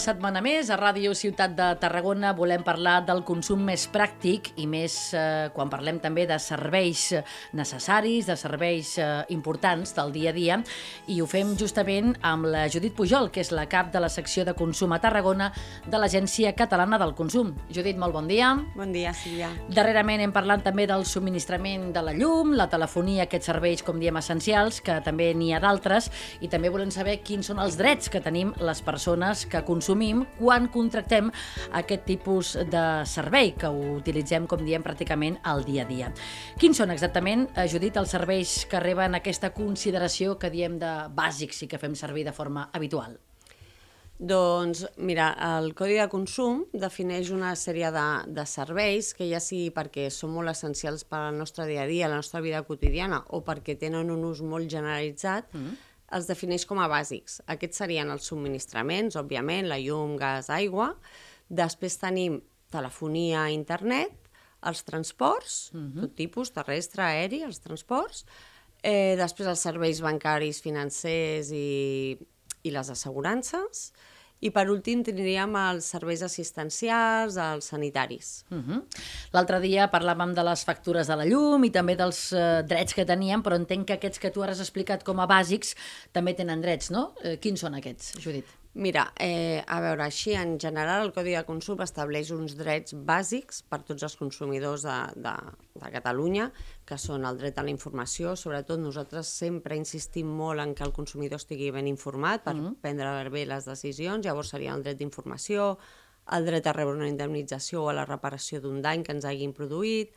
Setmana més a Ràdio Ciutat de Tarragona volem parlar del consum més pràctic i més eh, quan parlem també de serveis necessaris, de serveis eh, importants del dia a dia i ho fem justament amb la Judit Pujol, que és la cap de la secció de consum a Tarragona de l'Agència Catalana del Consum. Judit, molt bon dia. Bon dia, Sílvia. Darrerament hem parlat també del subministrament de la llum, la telefonia, aquests serveis, com diem, essencials, que també n'hi ha d'altres, i també volem saber quins són els drets que tenim les persones que consumim quan contractem aquest tipus de servei que ho utilitzem, com diem, pràcticament al dia a dia. Quins són exactament, eh, Judit, els serveis que reben aquesta consideració que diem de bàsics i que fem servir de forma habitual? Doncs, mira, el Codi de Consum defineix una sèrie de, de serveis que ja sigui perquè són molt essencials per al nostre dia a dia, la nostra vida quotidiana, o perquè tenen un ús molt generalitzat, mm -hmm els defineix com a bàsics. Aquests serien els subministraments, òbviament, la llum, gas, aigua. Després tenim telefonia, internet, els transports, uh mhm. -huh. tot tipus, terrestre, aeri, els transports. Eh, després els serveis bancaris, financers i, i les assegurances. I per últim tindríem els serveis assistencials, els sanitaris. Uh mhm. -huh. L'altre dia parlàvem de les factures de la llum i també dels eh, drets que teníem, però entenc que aquests que tu ara has explicat com a bàsics també tenen drets, no? Eh, quins són aquests, Judit? Mira, eh, a veure, així en general el Codi de Consum estableix uns drets bàsics per tots els consumidors de, de, de Catalunya, que són el dret a la informació, sobretot nosaltres sempre insistim molt en que el consumidor estigui ben informat per mm -hmm. prendre bé les decisions, llavors seria el dret d'informació, el dret a rebre una indemnització o a la reparació d'un dany que ens hagin produït,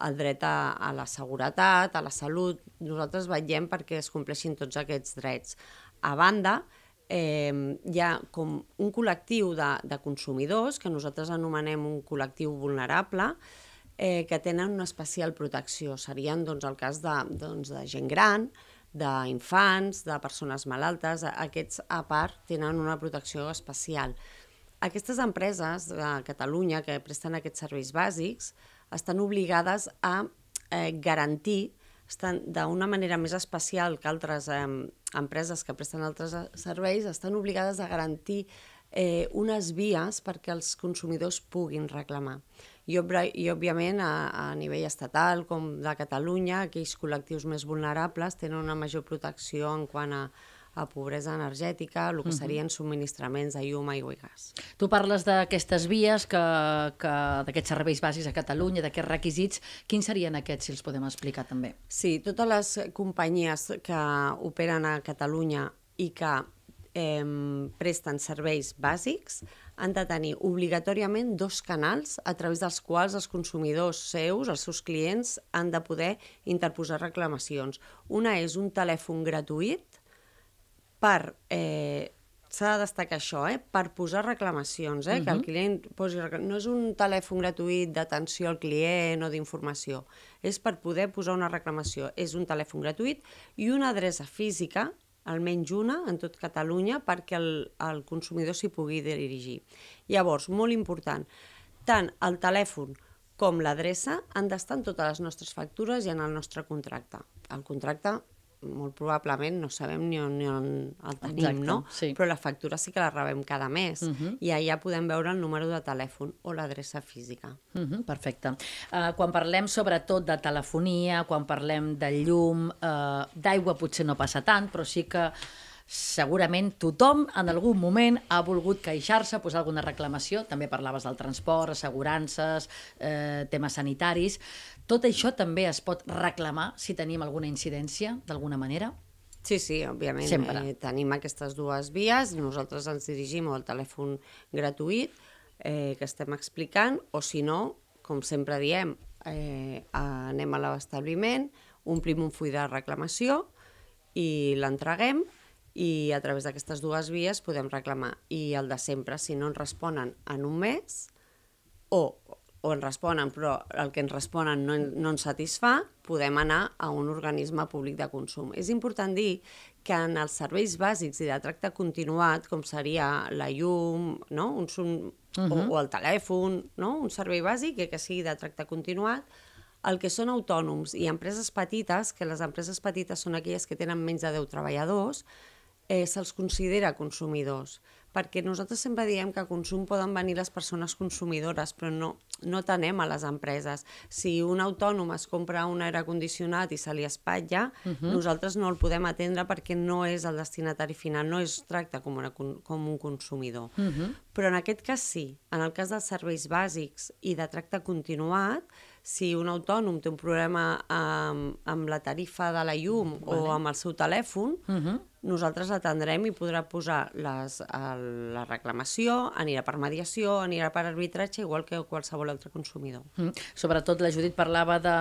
el dret a, a la seguretat, a la salut, nosaltres vetllem perquè es compleixin tots aquests drets. A banda, eh, hi ha com un col·lectiu de, de consumidors, que nosaltres anomenem un col·lectiu vulnerable, eh, que tenen una especial protecció. Serien doncs, el cas de, doncs, de gent gran, d'infants, de persones malaltes, aquests a part tenen una protecció especial. Aquestes empreses de Catalunya que presten aquests serveis bàsics estan obligades a eh, garantir estan d'una manera més especial que altres eh, empreses que presten altres eh, serveis, estan obligades a garantir eh, unes vies perquè els consumidors puguin reclamar. I, i òbviament, a, a nivell estatal, com de Catalunya, aquells col·lectius més vulnerables tenen una major protecció en quant a, a pobresa energètica, el que serien subministraments de llum, aigua i gas. Tu parles d'aquestes vies, que, que d'aquests serveis bàsics a Catalunya, d'aquests requisits. Quins serien aquests, si els podem explicar també? Sí, totes les companyies que operen a Catalunya i que eh, presten serveis bàsics han de tenir obligatòriament dos canals a través dels quals els consumidors seus, els seus clients, han de poder interposar reclamacions. Una és un telèfon gratuït per... Eh, S'ha de destacar això, eh? per posar reclamacions, eh? Uh -huh. que el client posi... No és un telèfon gratuït d'atenció al client o d'informació, és per poder posar una reclamació. És un telèfon gratuït i una adreça física, almenys una, en tot Catalunya, perquè el, el consumidor s'hi pugui dirigir. Llavors, molt important, tant el telèfon com l'adreça han d'estar en totes les nostres factures i en el nostre contracte. El contracte molt probablement no sabem ni on, ni on el tenim, Exacte, no? Sí. Però la factura sí que la rebem cada mes uh mhm. -huh. i allà podem veure el número de telèfon o l'adreça física. Uh mhm, -huh, perfecte. Uh, quan parlem sobretot de telefonia, quan parlem de llum, uh, d'aigua potser no passa tant, però sí que segurament tothom en algun moment ha volgut queixar-se, posar alguna reclamació, també parlaves del transport, assegurances, eh, temes sanitaris. Tot això també es pot reclamar si tenim alguna incidència, d'alguna manera? Sí, sí, òbviament. Sempre. Eh, tenim aquestes dues vies, nosaltres ens dirigim al telèfon gratuït eh, que estem explicant, o si no, com sempre diem, eh, anem a l'establiment, omplim un full de reclamació i l'entreguem i a través d'aquestes dues vies podem reclamar. I el de sempre, si no ens responen en un mes, o o ens responen, però el que ens responen no, no ens satisfà, podem anar a un organisme públic de consum. És important dir que en els serveis bàsics i de tracte continuat, com seria la llum, no? un, un, uh -huh. o, o el telèfon, no? un servei bàsic que, que sigui de tracte continuat, el que són autònoms i empreses petites, que les empreses petites són aquelles que tenen menys de 10 treballadors, eh, se'ls considera consumidors perquè nosaltres sempre diem que a consum poden venir les persones consumidores, però no, no tenem a les empreses. Si un autònom es compra un aire condicionat i se li espatlla, uh mhm. -huh. nosaltres no el podem atendre perquè no és el destinatari final, no es tracta com, una, com un consumidor. Uh mhm. -huh. Però en aquest cas sí. En el cas dels serveis bàsics i de tracte continuat, si un autònom té un problema amb, amb la tarifa de la llum vale. o amb el seu telèfon, uh mhm. -huh nosaltres l'atendrem i podrà posar les, el, la reclamació, anirà per mediació, anirà per arbitratge, igual que qualsevol altre consumidor. Mm. Sobretot la Judit parlava de,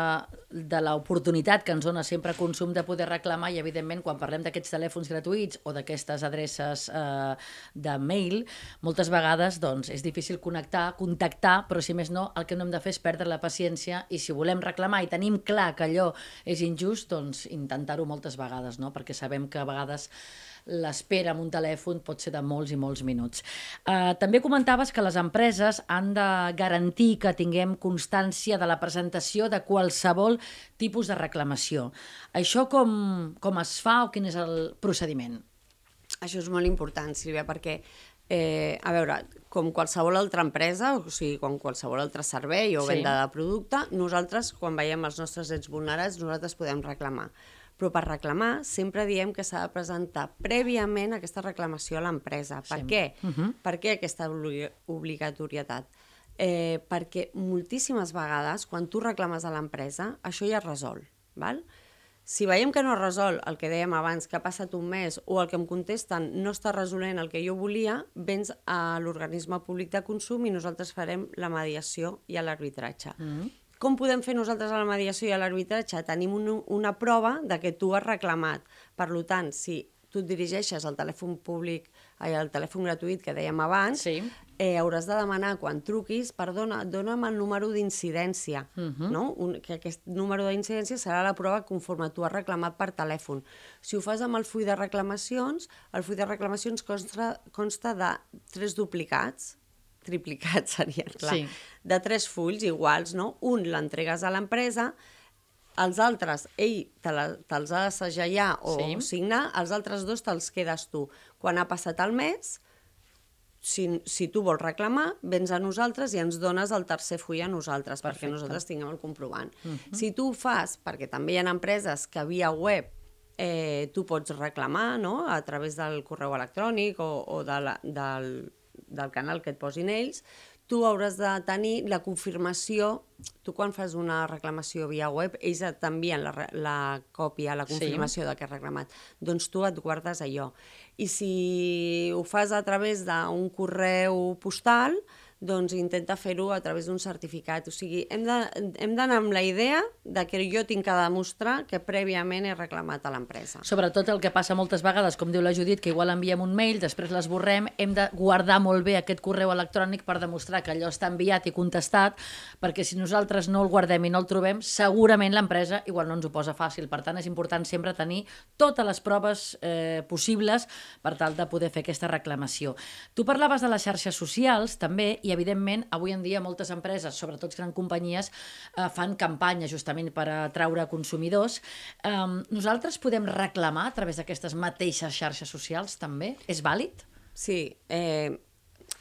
de l'oportunitat que ens dona sempre consum de poder reclamar i, evidentment, quan parlem d'aquests telèfons gratuïts o d'aquestes adreces eh, de mail, moltes vegades doncs, és difícil connectar, contactar, però si més no, el que no hem de fer és perdre la paciència i si volem reclamar i tenim clar que allò és injust, doncs intentar-ho moltes vegades, no? perquè sabem que a vegades l'espera amb un telèfon pot ser de molts i molts minuts. Uh, també comentaves que les empreses han de garantir que tinguem constància de la presentació de qualsevol tipus de reclamació. Això com, com es fa o quin és el procediment? Això és molt important, Sílvia, perquè Eh, a veure, com qualsevol altra empresa, o sigui, com qualsevol altre servei o sí. venda de producte, nosaltres, quan veiem els nostres drets vulnerats, nosaltres podem reclamar però per reclamar sempre diem que s'ha de presentar prèviament aquesta reclamació a l'empresa. Per sí. què? Uh -huh. Per què aquesta obligatorietat? Eh, perquè moltíssimes vegades, quan tu reclames a l'empresa, això ja es resol. Val? Si veiem que no es resol el que dèiem abans, que ha passat un mes, o el que em contesten no està resolent el que jo volia, vens a l'organisme públic de consum i nosaltres farem la mediació i l'arbitratge. Uh -huh. Com podem fer nosaltres a la mediació i a l'arbitratge? Tenim un, una prova de que tu has reclamat. Per tant, si tu et dirigeixes al telèfon públic, ai, al telèfon gratuït que dèiem abans, sí. eh, hauràs de demanar quan truquis, perdona, dona'm el número d'incidència, uh mhm. -huh. no? Un, que aquest número d'incidència serà la prova conforme tu has reclamat per telèfon. Si ho fas amb el full de reclamacions, el full de reclamacions consta, consta de tres duplicats, triplicat seria, clar, sí. de tres fulls iguals, no? Un l'entregues a l'empresa, els altres, ell te'ls te ha de segellar o sí. signar, els altres dos te'ls quedes tu. Quan ha passat el mes, si, si tu vols reclamar, vens a nosaltres i ens dones el tercer full a nosaltres, Perfecte. perquè nosaltres tinguem el comprovant. Uh mhm. -huh. Si tu ho fas, perquè també hi ha empreses que via web eh, tu pots reclamar no? a través del correu electrònic o, o de la, del, del canal que et posin ells, tu hauràs de tenir la confirmació, tu quan fas una reclamació via web, ells t'envien la, la còpia, la confirmació sí. de que has reclamat, doncs tu et guardes allò. I si ho fas a través d'un correu postal, doncs intenta fer-ho a través d'un certificat. O sigui, hem d'anar amb la idea de que jo tinc que demostrar que prèviament he reclamat a l'empresa. Sobretot el que passa moltes vegades, com diu la Judit, que igual enviem un mail, després l'esborrem, hem de guardar molt bé aquest correu electrònic per demostrar que allò està enviat i contestat, perquè si nosaltres no el guardem i no el trobem, segurament l'empresa igual no ens ho posa fàcil. Per tant, és important sempre tenir totes les proves eh, possibles per tal de poder fer aquesta reclamació. Tu parlaves de les xarxes socials, també, i evidentment, avui en dia moltes empreses, sobretot grans companyies, eh, fan campanyes justament per atraure consumidors. Eh, nosaltres podem reclamar a través d'aquestes mateixes xarxes socials també? És vàlid? Sí. Eh,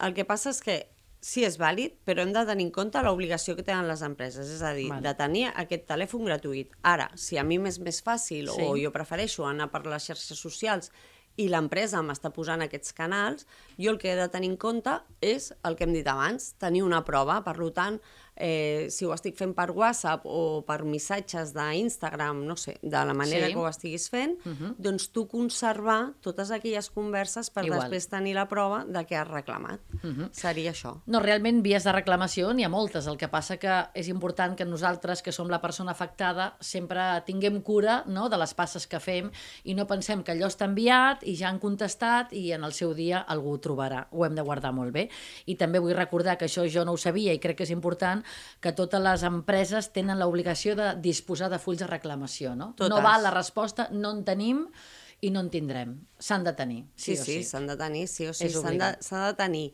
el que passa és que sí és vàlid, però hem de tenir en compte l'obligació que tenen les empreses, és a dir, vale. de tenir aquest telèfon gratuït. Ara, si a mi m'és més fàcil sí. o jo prefereixo anar per les xarxes socials i l'empresa m'està posant aquests canals, jo el que he de tenir en compte és el que hem dit abans, tenir una prova. Per tant, eh, si ho estic fent per WhatsApp o per missatges d'Instagram, no sé, de la manera sí. que ho estiguis fent, uh mhm. -huh. doncs tu conservar totes aquelles converses per Igual. després tenir la prova de què has reclamat. Uh mhm. -huh. Seria això. No, realment, vies de reclamació n'hi ha moltes. El que passa que és important que nosaltres, que som la persona afectada, sempre tinguem cura no, de les passes que fem i no pensem que allò està enviat i ja han contestat i en el seu dia algú ho trobarà. Ho hem de guardar molt bé. I també vull recordar que això jo no ho sabia i crec que és important que totes les empreses tenen l'obligació de disposar de fulls de reclamació, no? Totes. No val la resposta, no en tenim i no en tindrem. S'han de tenir, sí, Sí, o sí, sí. s'han de tenir, sí o sí. S'han de, de tenir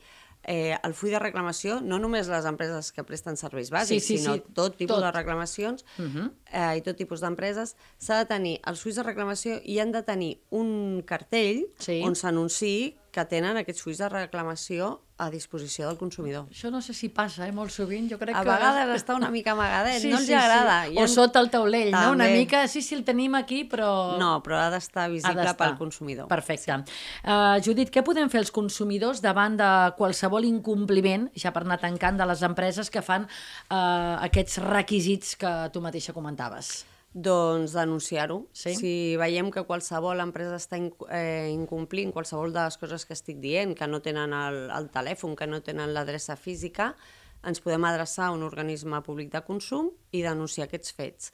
eh, el full de reclamació, no només les empreses que presten serveis bàsics, Sí, sí, sinó sí, tot tipus tot. de reclamacions Uh -huh. eh, i tot tipus d'empreses, s'ha de tenir els fulls de reclamació i han de tenir un cartell Sí. on s'anunciï que tenen aquests fulls de reclamació a disposició del consumidor. Això no sé si passa, eh, molt sovint. Jo crec A que... vegades està una mica amagadet, no els agrada. Hi O ha- sota el taulell, no? Una També. mica, sí, sí, el tenim aquí, però... No, però ha d'estar ha visible d'estar. pel consumidor. Perfecte. Uh, Judit, què podem fer els consumidors davant de qualsevol incompliment, ja per anar tancant, de les empreses que fan uh, aquests requisits que tu mateixa comentaves? Doncs denunciar-ho. Sí? Si veiem que qualsevol empresa està inc eh, incomplint qualsevol de les coses que estic dient, que no tenen el, el telèfon, que no tenen l'adreça física, ens podem adreçar a un organisme públic de consum i denunciar aquests fets.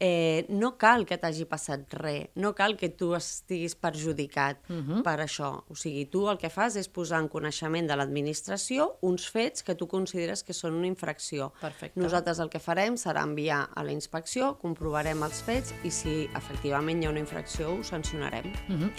Eh, no cal que t'hagi passat res, no cal que tu estiguis perjudicat uh -huh. per això. O sigui, tu el que fas és posar en coneixement de l'administració uns fets que tu consideres que són una infracció. Perfecte. Nosaltres el que farem serà enviar a la inspecció, comprovarem els fets i si efectivament hi ha una infracció ho sancionarem. Uh -huh.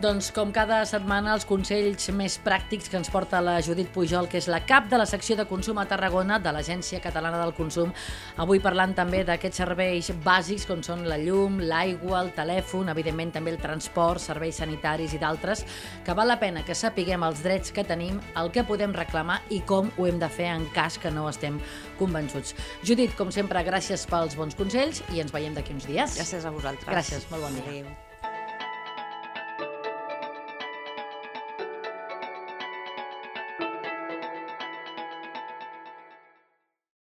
Doncs com cada setmana els consells més pràctics que ens porta la Judit Pujol, que és la cap de la secció de consum a Tarragona de l'Agència Catalana del Consum, avui parlant també d'aquests serveis bàsics com són la llum, l'aigua, el telèfon, evidentment també el transport, serveis sanitaris i d'altres, que val la pena que sapiguem els drets que tenim, el que podem reclamar i com ho hem de fer en cas que no estem convençuts. Judit, com sempre, gràcies pels bons consells i ens veiem d'aquí uns dies. Gràcies a vosaltres. Gràcies, molt bon dia. Adéu.